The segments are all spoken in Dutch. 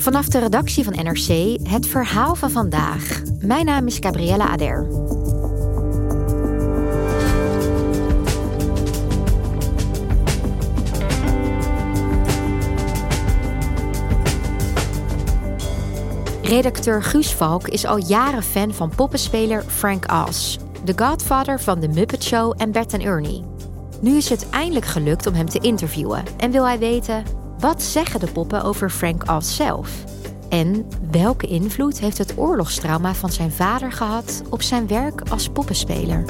Vanaf de redactie van NRC het verhaal van vandaag. Mijn naam is Gabriella Ader. Redacteur Guus Valk is al jaren fan van poppenspeler Frank Oz, de godfather van The Muppet Show en Bert en Ernie. Nu is het eindelijk gelukt om hem te interviewen en wil hij weten wat zeggen de poppen over Frank Oz zelf? En welke invloed heeft het oorlogstrauma van zijn vader gehad op zijn werk als poppenspeler?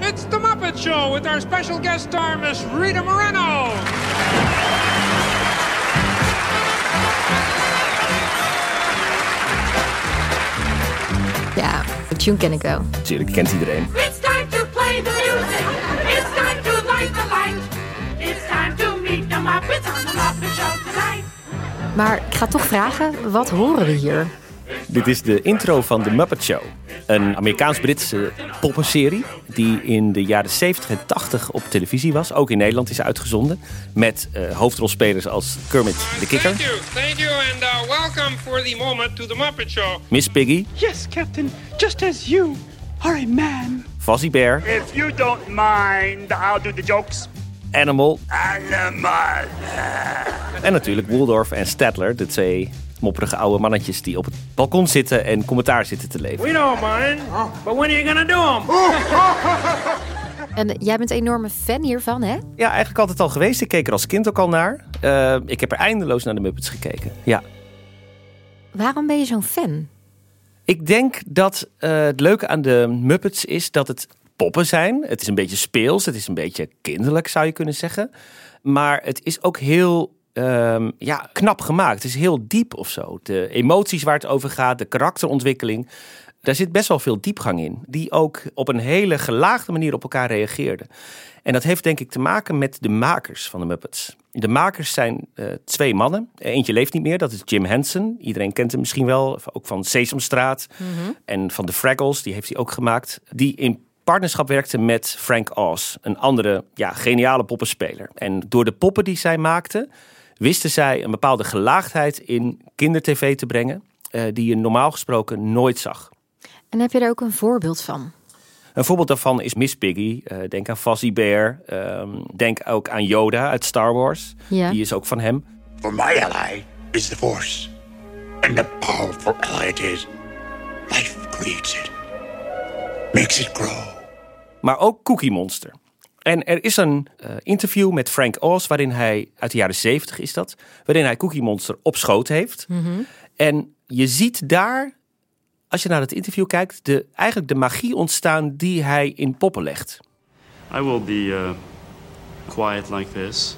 It's the Muppet Show with our special guest star, Miss Rita Moreno. Tune ken ik wel. Natuurlijk kent iedereen. It's time to play the music. It's time to light the light. It's time to meet the Muppets on the Muppet Show tonight. Maar ik ga toch vragen, wat horen we hier? Dit is de intro van The Muppet Show. Een Amerikaans-Britse poppenserie die in de jaren 70 en 80 op televisie was. Ook in Nederland is uitgezonden. Met eh, hoofdrolspelers als Kermit de Kikker, Thank you, thank you, and uh, welcome for the moment to the Muppet Show. Miss Piggy, Yes, Captain, just as you are a man. Fozzie Bear, If you don't mind, I'll do the jokes. Animal Animal. en natuurlijk Waldorf en Statler. De twee mopperige oude mannetjes die op het balkon zitten en commentaar zitten te leveren. We don't mind, but when are you gonna do them? En jij bent een enorme fan hiervan, hè? Ja, eigenlijk altijd al geweest. Ik keek er als kind ook al naar. Eh, ik heb er eindeloos naar de Muppets gekeken. Ja. Waarom ben je zo'n fan? Ik denk dat eh, het leuke aan de Muppets is dat het poppen zijn. Het is een beetje speels, het is een beetje kinderlijk zou je kunnen zeggen. Maar het is ook heel ehm, ja, knap gemaakt. Het is heel diep of zo. De emoties waar het over gaat, de karakterontwikkeling. Daar zit best wel veel diepgang in. Die ook op een hele gelaagde manier op elkaar reageerden. En dat heeft denk ik te maken met de makers van de Muppets. De makers zijn eh, twee mannen. Eentje leeft niet meer, dat is Jim Henson. Iedereen kent hem misschien wel, ook van Sesamstraat. En van de Fraggles, die heeft hij ook gemaakt. Die in partnerschap werkte met Frank Oz, een andere ja, geniale poppenspeler. En door de poppen die zij maakte, wisten zij een bepaalde gelaagdheid in kindertv te brengen, eh, die je normaal gesproken nooit zag. En heb je daar ook een voorbeeld van? Een voorbeeld daarvan is Miss Piggy. Eh, denk aan Fozzie Bear. Ehm, denk ook aan Yoda uit Star Wars. Ja. Die is ook van hem. For my ally is the Force. And the powerful ally it is. Life creates it. Makes it grow. Maar ook Cookie Monster. En er is een eh, interview met Frank Oz, waarin hij, uit de jaren 70 is dat, waarin hij Cookie Monster op schoot heeft. En je ziet daar, als je naar het interview kijkt, de, eigenlijk de magie ontstaan die hij in poppen legt. I will be uh, quiet like this.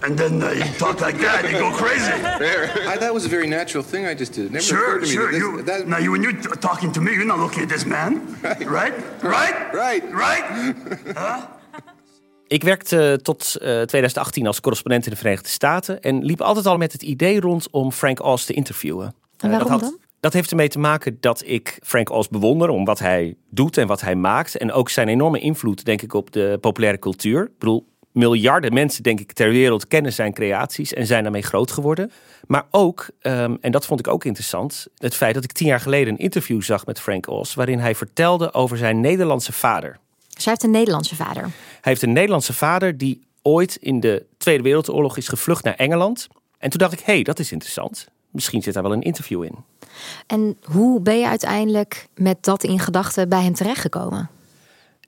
And then uh, you talk like that, you go crazy. I, that was a very natural thing I just did. It never Sure, to me sure. that You, this, that, now, you, when you're talking to me, you're not looking at this man. Right? Right? Right? Right. Right? Ik werkte tot eh, 2018 als correspondent in de Verenigde Staten en liep altijd al met het idee rond om Frank Oz te interviewen. En Eh, waarom dat, dan? dat heeft ermee te maken dat ik Frank Oz bewonder om wat hij doet en wat hij maakt. En ook zijn enorme invloed, denk ik, op de populaire cultuur. Ik bedoel, miljarden mensen, denk ik, ter wereld kennen zijn creaties en zijn daarmee groot geworden. Maar ook, ehm, en dat vond ik ook interessant, het feit dat ik tien jaar geleden een interview zag met Frank Oz, waarin hij vertelde over zijn Nederlandse vader. Dus hij heeft een Nederlandse vader. Hij heeft een Nederlandse vader die ooit in de Tweede Wereldoorlog is gevlucht naar Engeland. En toen dacht ik, hé, hey, dat is interessant. Misschien zit daar wel een interview in. En hoe ben je uiteindelijk met dat in gedachten bij hem terechtgekomen?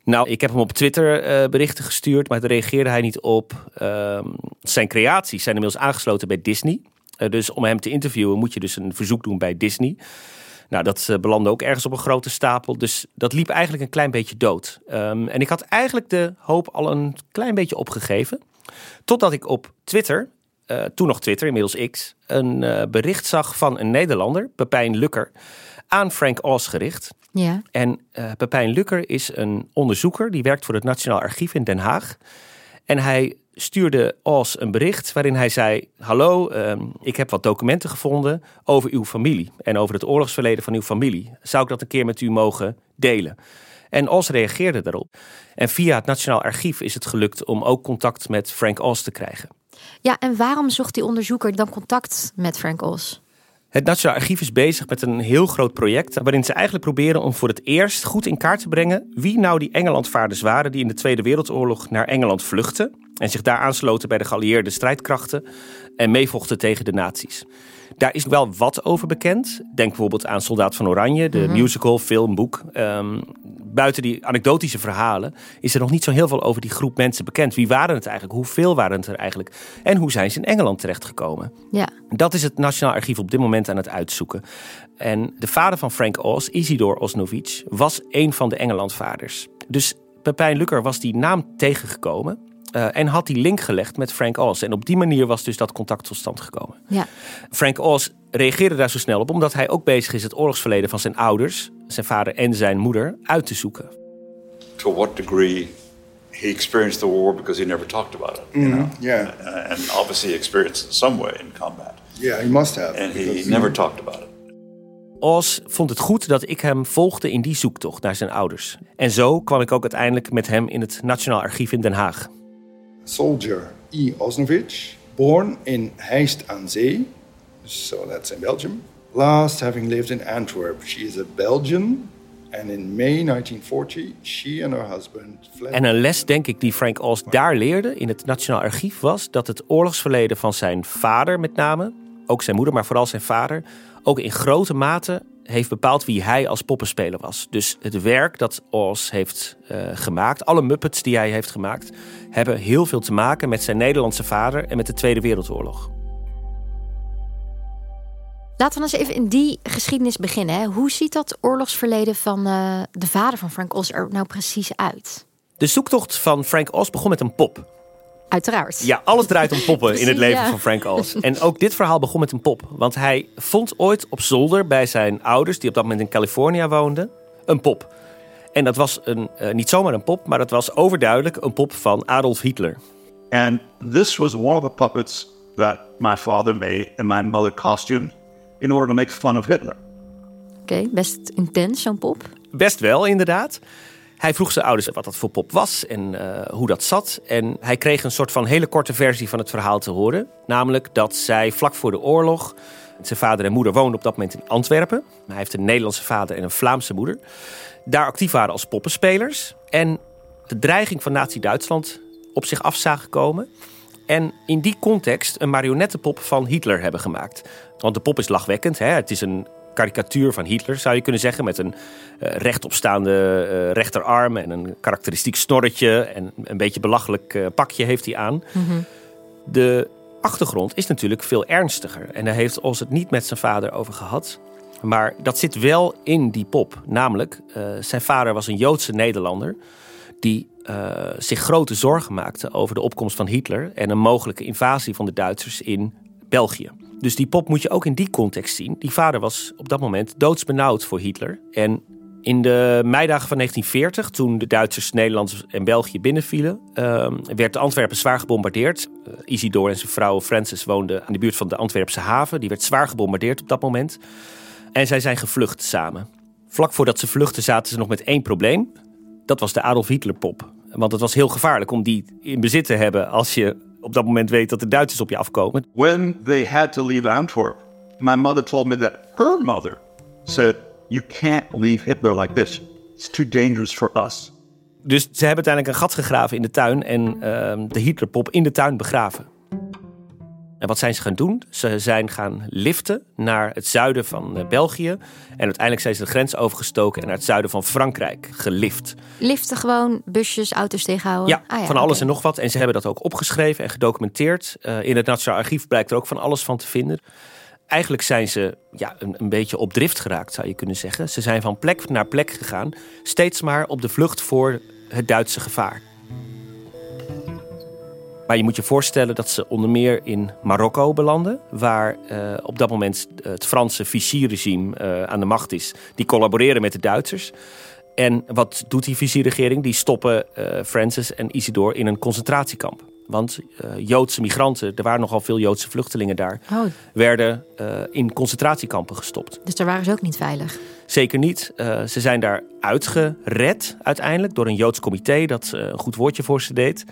Nou, ik heb hem op Twitter eh, berichten gestuurd, maar daar reageerde hij niet op. Ehm, zijn creaties zijn inmiddels aangesloten bij Disney. Eh, dus om hem te interviewen moet je dus een verzoek doen bij Disney. Nou, dat eh, belandde ook ergens op een grote stapel. Dus dat liep eigenlijk een klein beetje dood. Ehm, en ik had eigenlijk de hoop al een klein beetje opgegeven. Totdat ik op Twitter, eh, toen nog Twitter, inmiddels X, een eh, bericht zag van een Nederlander, Pepijn Lukker, aan Frank Oz gericht. Ja. En eh Pepijn Lukker is een onderzoeker die werkt voor het Nationaal Archief in Den Haag. En hij stuurde Oz een bericht waarin hij zei: Hallo, ehm, ik heb wat documenten gevonden over uw familie en over het oorlogsverleden van uw familie. Zou ik dat een keer met u mogen delen? En Oz reageerde daarop. En via het Nationaal Archief is het gelukt om ook contact met Frank Oz te krijgen. Ja, en waarom zocht die onderzoeker dan contact met Frank Oz? Het Nationaal Archief is bezig met een heel groot project waarin ze eigenlijk proberen om voor het eerst goed in kaart te brengen wie nou die Engelandvaarders waren die in de Tweede Wereldoorlog naar Engeland vluchtten en zich daar aansloten bij de geallieerde strijdkrachten en meevochten tegen de nazi's. Daar is wel wat over bekend. Denk bijvoorbeeld aan Soldaat van Oranje, de musical, film, boek. Ehm, buiten die anekdotische verhalen is er nog niet zo heel veel over die groep mensen bekend. Wie waren het eigenlijk? Hoeveel waren het er eigenlijk? En hoe zijn ze in Engeland terechtgekomen? Ja. Dat is het Nationaal Archief op dit moment aan het uitzoeken. En de vader van Frank Oz, Isidor Osnovic, was een van de Engelandvaders. Dus Pepijn Lukker was die naam tegengekomen eh, en had die link gelegd met Frank Oz. En op die manier was dus dat contact tot stand gekomen. Ja. Frank Oz reageerde daar zo snel op omdat hij ook bezig is het oorlogsverleden van zijn ouders, zijn vader en zijn moeder, uit te zoeken. to what degree he experienced the war because he never talked about it. You know? Yeah, Uh, and obviously he experienced it in some way in combat. yeah, he must have. And he because, never talked about it. Oz vond het goed dat ik hem volgde in die zoektocht naar zijn ouders. En zo kwam ik ook uiteindelijk met hem in het Nationaal Archief in Den Haag. Soldier E. Osnovic, born in Heist aan Zee, so that's in Belgium. Last having lived in Antwerp, she is a Belgian, and in May 1940, she and her husband. En een les, denk ik, die Frank Oz daar leerde in het Nationaal Archief was dat het oorlogsverleden van zijn vader met name, ook zijn moeder, maar vooral zijn vader, ook in grote mate heeft bepaald wie hij als poppenspeler was. Dus het werk dat Oz heeft eh, gemaakt, alle Muppets die hij heeft gemaakt, hebben heel veel te maken met zijn Nederlandse vader en met de Tweede Wereldoorlog. Laten we eens even in die geschiedenis beginnen. Hè. Hoe ziet dat oorlogsverleden van eh, de vader van Frank Oz er nou precies uit? De zoektocht van Frank Oz begon met een pop. Uiteraard. Ja, alles draait om poppen in het leven ja. van Frank Oz. En ook dit verhaal begon met een pop. Want hij vond ooit op zolder bij zijn ouders, die op dat moment in Californië woonden, een pop. En dat was een, eh, niet zomaar een pop, maar dat was overduidelijk een pop van Adolf Hitler. And this was one of the puppets that my father made in my mother costume in order to make fun of Hitler. Oké, best intens zo'n pop. Best wel, inderdaad. Hij vroeg zijn ouders wat dat voor pop was en eh, hoe dat zat. En hij kreeg een soort van hele korte versie van het verhaal te horen. Namelijk dat zij vlak voor de oorlog... Zijn vader en moeder woonden op dat moment in Antwerpen. Hij heeft een Nederlandse vader en een Vlaamse moeder. Daar actief waren als poppenspelers. En de dreiging van Nazi-Duitsland op zich af zagen komen. En in die context een marionettenpop van Hitler hebben gemaakt. Want de pop is lachwekkend. Hè? Het is een karikatuur van Hitler, zou je kunnen zeggen. Met een eh, rechtopstaande eh, rechterarm en een karakteristiek snorretje. En een beetje belachelijk eh, pakje heeft hij aan. De achtergrond is natuurlijk veel ernstiger. En daar heeft Os het niet met zijn vader over gehad. Maar dat zit wel in die pop. Namelijk, zijn vader was een Joodse Nederlander. Die zich grote zorgen maakte over de opkomst van Hitler. En een mogelijke invasie van de Duitsers in België. Dus die pop moet je ook in die context zien. Die vader was op dat moment doodsbenauwd voor Hitler. En in de meidagen van 1940, toen de Duitsers Nederland en België binnenvielen, ehm, werd Antwerpen zwaar gebombardeerd. Eh, Isidor en zijn vrouw Francis woonden aan de buurt van de Antwerpse haven. Die werd zwaar gebombardeerd op dat moment. En zij zijn gevlucht samen. Vlak voordat ze vluchtten zaten ze nog met één probleem. Dat was de Adolf Hitler pop. Want het was heel gevaarlijk om die in bezit te hebben als je op dat moment weet dat de Duitsers op je afkomen. When they had to leave Antwerp, my mother told me that her mother said, You can't leave Hitler like this. It's too dangerous for us. Dus ze hebben uiteindelijk een gat gegraven in de tuin en ehm, de Hitlerpop in de tuin begraven. En wat zijn ze gaan doen? Ze zijn gaan liften naar het zuiden van eh, België. En uiteindelijk zijn ze de grens overgestoken en naar het zuiden van Frankrijk gelift. Liften gewoon busjes, auto's tegenhouden? Ja, Ah van alles en nog wat. En ze hebben dat ook opgeschreven en gedocumenteerd. Eh, in het Nationaal Archief blijkt er ook van alles van te vinden. Eigenlijk zijn ze ja, een, een beetje op drift geraakt, zou je kunnen zeggen. Ze zijn van plek naar plek gegaan, steeds maar op de vlucht voor het Duitse gevaar. Maar je moet je voorstellen dat ze onder meer in Marokko belanden, waar eh, op dat moment het Franse Vichy-regime eh, aan de macht is. Die collaboreren met de Duitsers. En wat doet die Vichy-regering? Die stoppen eh, Francis en Isidore in een concentratiekamp. Want eh, Joodse migranten, er waren nogal veel Joodse vluchtelingen daar, Oh, werden eh, in concentratiekampen gestopt. dus daar waren ze ook niet veilig. Zeker niet. Eh, ze zijn daar uitgered uiteindelijk door een Joods comité dat eh, een goed woordje voor ze deed.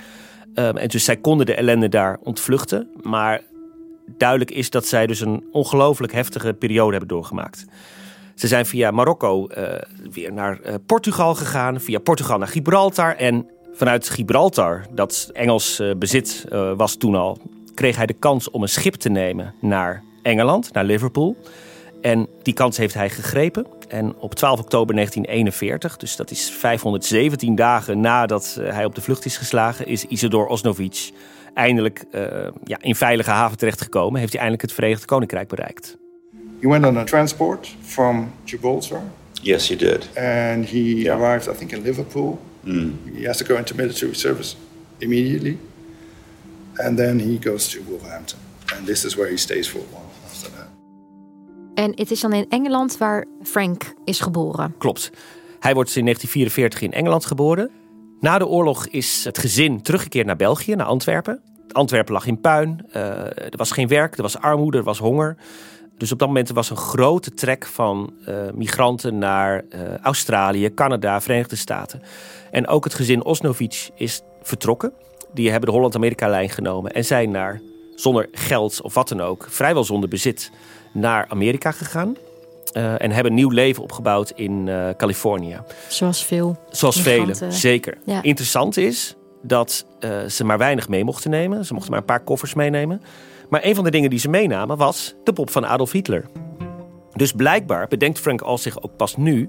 Ehm, en dus zij konden de ellende daar ontvluchten. Maar duidelijk is dat zij dus een ongelooflijk heftige periode hebben doorgemaakt. Ze zijn via Marokko eh, weer naar eh, Portugal gegaan, via Portugal naar Gibraltar. En vanuit Gibraltar, dat Engels eh, bezit was toen al, kreeg hij de kans om een schip te nemen naar Engeland, naar Liverpool. En die kans heeft hij gegrepen. En op 12 oktober 1941, dus dat is 517 dagen nadat eh, hij op de vlucht is geslagen, is Isidor Osnovic eindelijk eh, ja, in veilige haven terechtgekomen. Heeft hij eindelijk het Verenigd Koninkrijk bereikt. He went on a transport from Gibraltar Yes, he did. and he arrived, I think, in Liverpool. He has to go into military service immediately. And then he goes to Wolverhampton. And this is where he stays for a while. En het is dan in Engeland waar Frank is geboren. Klopt. Hij wordt in 1944 in Engeland geboren. Na de oorlog is het gezin teruggekeerd naar België, naar Antwerpen. Antwerpen lag in puin. eh, er was geen werk, er was armoede, er was honger. Dus op dat moment was een grote trek van eh, migranten naar eh, Australië, Canada, Verenigde Staten. En ook het gezin Osnovic is vertrokken. Die hebben de Holland-Amerika-lijn genomen en zijn naar, zonder geld of wat dan ook, vrijwel zonder bezit, naar Amerika gegaan. Eh, en hebben een nieuw leven opgebouwd in eh, Californië. Zoals veel. Zoals velen, zeker. Ja. Interessant is dat eh, ze maar weinig mee mochten nemen. Ze mochten maar een paar koffers meenemen. Maar een van de dingen die ze meenamen was de pop van Adolf Hitler. Dus blijkbaar, bedenkt Frank al zich ook pas nu,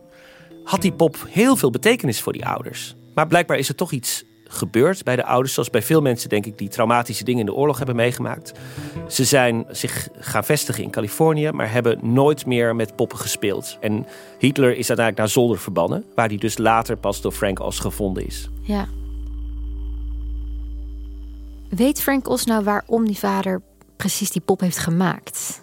had die pop heel veel betekenis voor die ouders. Maar blijkbaar is er toch iets gebeurd bij de ouders, zoals bij veel mensen, denk ik, die traumatische dingen in de oorlog hebben meegemaakt. Ze zijn zich gaan vestigen in Californië, maar hebben nooit meer met poppen gespeeld. En Hitler is uiteindelijk naar Zolder verbannen, waar hij dus later pas door Frank Oz gevonden is. Ja. Weet Frank Os nou waarom die vader precies die pop heeft gemaakt?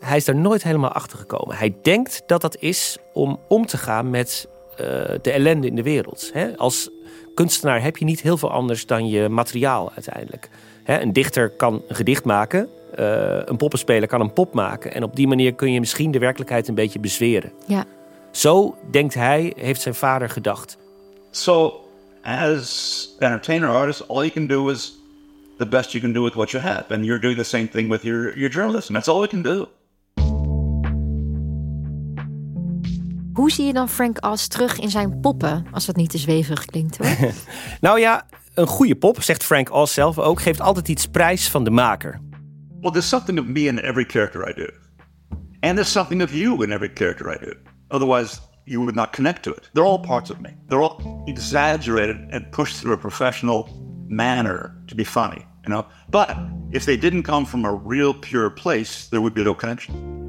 Hij is daar nooit helemaal achter gekomen. Hij denkt dat dat is om om te gaan met eh, de ellende in de wereld. Hè? Als kunstenaar heb je niet heel veel anders dan je materiaal uiteindelijk. Hè? Een dichter kan een gedicht maken. eh, een poppenspeler kan een pop maken. En op die manier kun je misschien de werkelijkheid een beetje bezweren. Ja. Zo denkt hij, heeft zijn vader gedacht. So, as an entertainer artist, all you can do is the best you can do with what you have. And you're doing the same thing with your, your journalism. That's all you can do. Hoe zie je dan Frank As terug in zijn poppen? Als dat niet te zweverig klinkt hoor. Nou ja, een goede pop, zegt Frank Oz zelf ook, geeft altijd iets prijs van de maker. Well, there's something of me in every character I do. And there's something of you in every character I do. Otherwise, you would not connect to it. They're all parts of me. They're all exaggerated and pushed through a professional manner to be funny, you know? But if they didn't come from a real pure place, there would be no connection.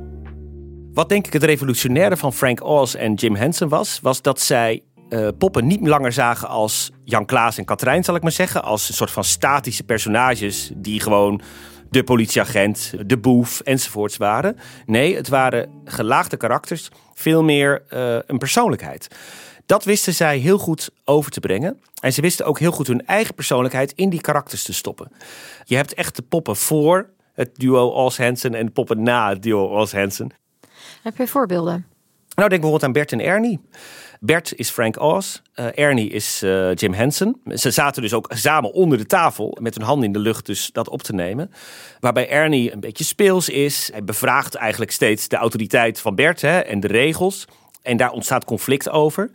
Wat denk ik het revolutionaire van Frank Oz en Jim Henson was, was dat zij eh, poppen niet langer zagen als Jan Klaas en Katrijn, zal ik maar zeggen. Als een soort van statische personages die gewoon de politieagent, de boef enzovoorts waren. Nee, het waren gelaagde karakters, veel meer eh, een persoonlijkheid. Dat wisten zij heel goed over te brengen. En ze wisten ook heel goed hun eigen persoonlijkheid in die karakters te stoppen. Je hebt echt de poppen voor het duo Oz-Hansen en de poppen na het duo Oz-Hansen. Heb je voorbeelden? Nou, denk bijvoorbeeld aan Bert en Ernie. Bert is Frank Oz, eh, Ernie is eh, Jim Henson. Ze zaten dus ook samen onder de tafel met hun handen in de lucht dus dat op te nemen. Waarbij Ernie een beetje speels is. Hij bevraagt eigenlijk steeds de autoriteit van Bert hè, en de regels. En daar ontstaat conflict over.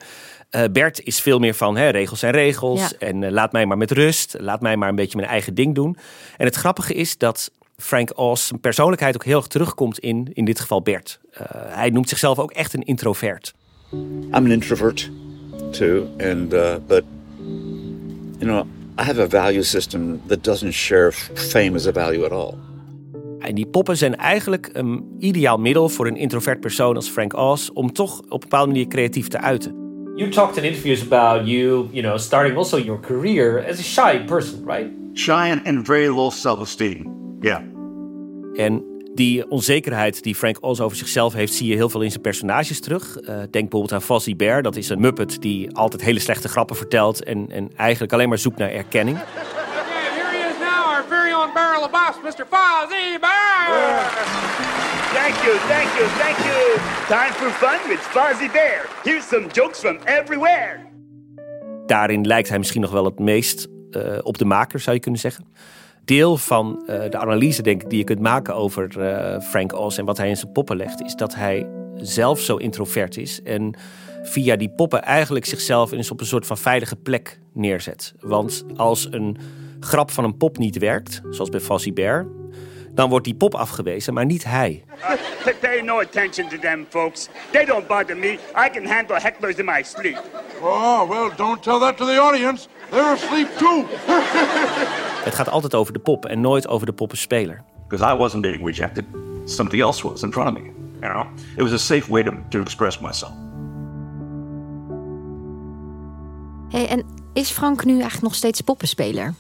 Eh, Bert is veel meer van hè, regels zijn regels. Ja. En laat mij maar met rust. Laat mij maar een beetje mijn eigen ding doen. En het grappige is dat Frank Oz zijn persoonlijkheid ook heel erg terugkomt in, in dit geval Bert. Uh, hij noemt zichzelf ook echt een introvert. I'm an introvert too, and uh, but you know, I have a value system that doesn't share fame as a value at all. En die poppen zijn eigenlijk een ideaal middel voor een introvert persoon als Frank Oz om toch op een bepaalde manier creatief te uiten. You talked in interviews about you, you know, starting also your career as a shy person, right? Shy and, and very low self-esteem. Yeah. En die onzekerheid die Frank Oz over zichzelf heeft, zie je heel veel in zijn personages terug. Uh, denk bijvoorbeeld aan Fozzie Bear, dat is een muppet die altijd hele slechte grappen vertelt en, en eigenlijk alleen maar zoekt naar erkenning. barrel of boss, Mr. Fozzie Bear! Thank you, thank you, thank you. Time for fun with Fozzie Bear. Here's some jokes from everywhere. Daarin lijkt hij misschien nog wel het meest uh, op de maker, zou je kunnen zeggen. Deel van uh, de analyse, denk ik, die je kunt maken over uh, Frank Oz en wat hij in zijn poppen legt, is dat hij zelf zo introvert is en via die poppen eigenlijk zichzelf eens op een soort van veilige plek neerzet. Want als een grap van een pop niet werkt, zoals bij Fozzie Bear, dan wordt die pop afgewezen, maar niet hij. Uh, pay no attention to them, folks. They don't bother me. I can handle hecklers in my sleep. Oh, well, don't tell that to the audience. They're asleep too. Het gaat altijd over de pop en nooit over de poppenspeler. Because I wasn't being rejected. Something else was in front of me. You know, it was a safe way to, to express myself. Hey, en is Frank nu eigenlijk nog steeds poppenspeler?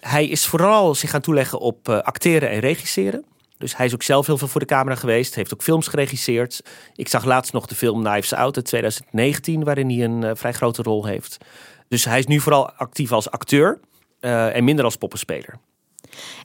Hij is vooral zich gaan toeleggen op uh, acteren en regisseren. Dus hij is ook zelf heel veel voor de camera geweest. Heeft ook films geregisseerd. Ik zag laatst nog de film Knives Out uit 2019, waarin hij een uh, vrij grote rol heeft. Dus hij is nu vooral actief als acteur en minder als poppenspeler.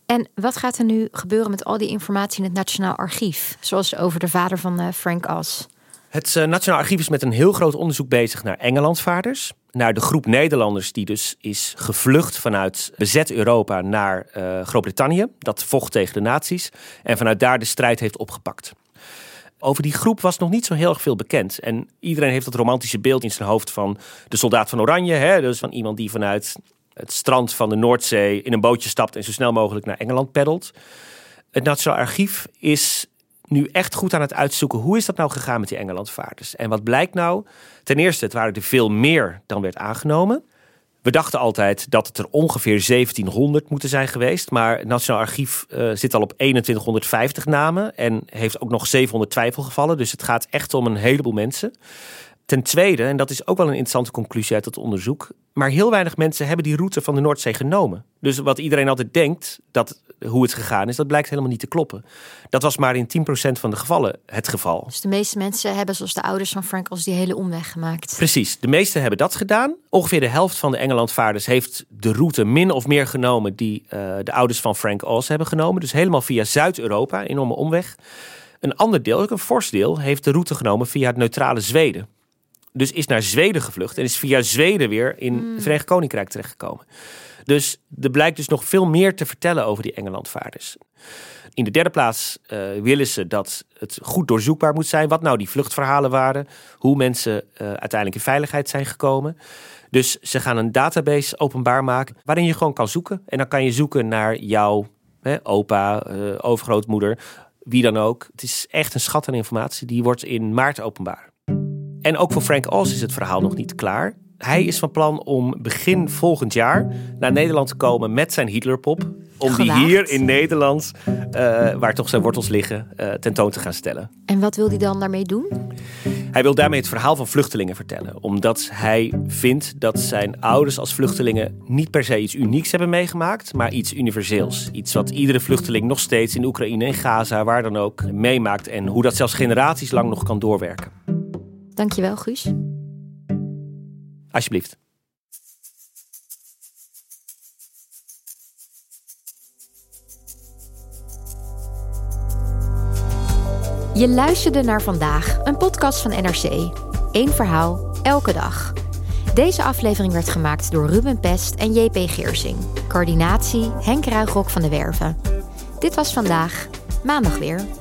En wat gaat er nu gebeuren met al die informatie in het Nationaal Archief? Zoals over de vader van Frank As. Het Nationaal Archief is met een heel groot onderzoek bezig naar Engelandvaarders naar de groep Nederlanders die dus is gevlucht vanuit bezet Europa naar uh, Groot-Brittannië. Dat vocht tegen de nazi's en vanuit daar de strijd heeft opgepakt. Over die groep was nog niet zo heel erg veel bekend. En iedereen heeft dat romantische beeld in zijn hoofd van de soldaat van Oranje. Hè? Dus van iemand die vanuit het strand van de Noordzee in een bootje stapt en zo snel mogelijk naar Engeland peddelt. Het Nationaal Archief is nu echt goed aan het uitzoeken hoe is dat nou gegaan met die Engelandvaarders. En wat blijkt nou? Ten eerste, het waren er veel meer dan werd aangenomen. We dachten altijd dat het er ongeveer 1700 moeten zijn geweest. Maar het Nationaal Archief uh, zit al op 2150 namen en heeft ook nog 700 twijfelgevallen. Dus het gaat echt om een heleboel mensen. Ten tweede, en dat is ook wel een interessante conclusie uit het onderzoek, maar heel weinig mensen hebben die route van de Noordzee genomen. Dus wat iedereen altijd denkt, dat hoe het gegaan is, dat blijkt helemaal niet te kloppen. Dat was maar in 10% van de gevallen het geval. Dus de meeste mensen hebben, zoals de ouders van Frank als die hele omweg gemaakt. Precies, de meesten hebben dat gedaan. Ongeveer de helft van de Engelandvaarders heeft de route min of meer genomen die uh, de ouders van Frank Oz hebben genomen. Dus helemaal via Zuid-Europa, enorme omweg. Een ander deel, ook een fors deel, heeft de route genomen via het neutrale Zweden. Dus is naar Zweden gevlucht en is via Zweden weer in Hmm. het Verenigd Koninkrijk terechtgekomen. Dus er blijkt dus nog veel meer te vertellen over die Engelandvaarders. In de derde plaats uh, willen ze dat het goed doorzoekbaar moet zijn. Wat nou die vluchtverhalen waren. Hoe mensen uh, uiteindelijk in veiligheid zijn gekomen. Dus ze gaan een database openbaar maken. Waarin je gewoon kan zoeken. En dan kan je zoeken naar jouw hè, opa, uh, overgrootmoeder. Wie dan ook. Het is echt een schat aan informatie. Die wordt in maart openbaar. En ook voor Frank Oz is het verhaal nog niet klaar. Hij is van plan om begin volgend jaar naar Nederland te komen met zijn Hitlerpop. Om die hier in Nederland, uh, waar toch zijn wortels liggen, uh, tentoon te gaan stellen. En wat wil hij dan daarmee doen? Hij wil daarmee het verhaal van vluchtelingen vertellen. Omdat hij vindt dat zijn ouders als vluchtelingen niet per se iets unieks hebben meegemaakt, maar iets universeels. Iets wat iedere vluchteling nog steeds in Oekraïne en Gaza, waar dan ook, meemaakt. En hoe dat zelfs generaties lang nog kan doorwerken. Dankjewel, Guus. Alsjeblieft. Je luisterde naar vandaag, een podcast van NRC. Eén verhaal, elke dag. Deze aflevering werd gemaakt door Ruben Pest en JP Geersing. Coördinatie Henk Ruigrok van de Werven. Dit was vandaag, maandag weer.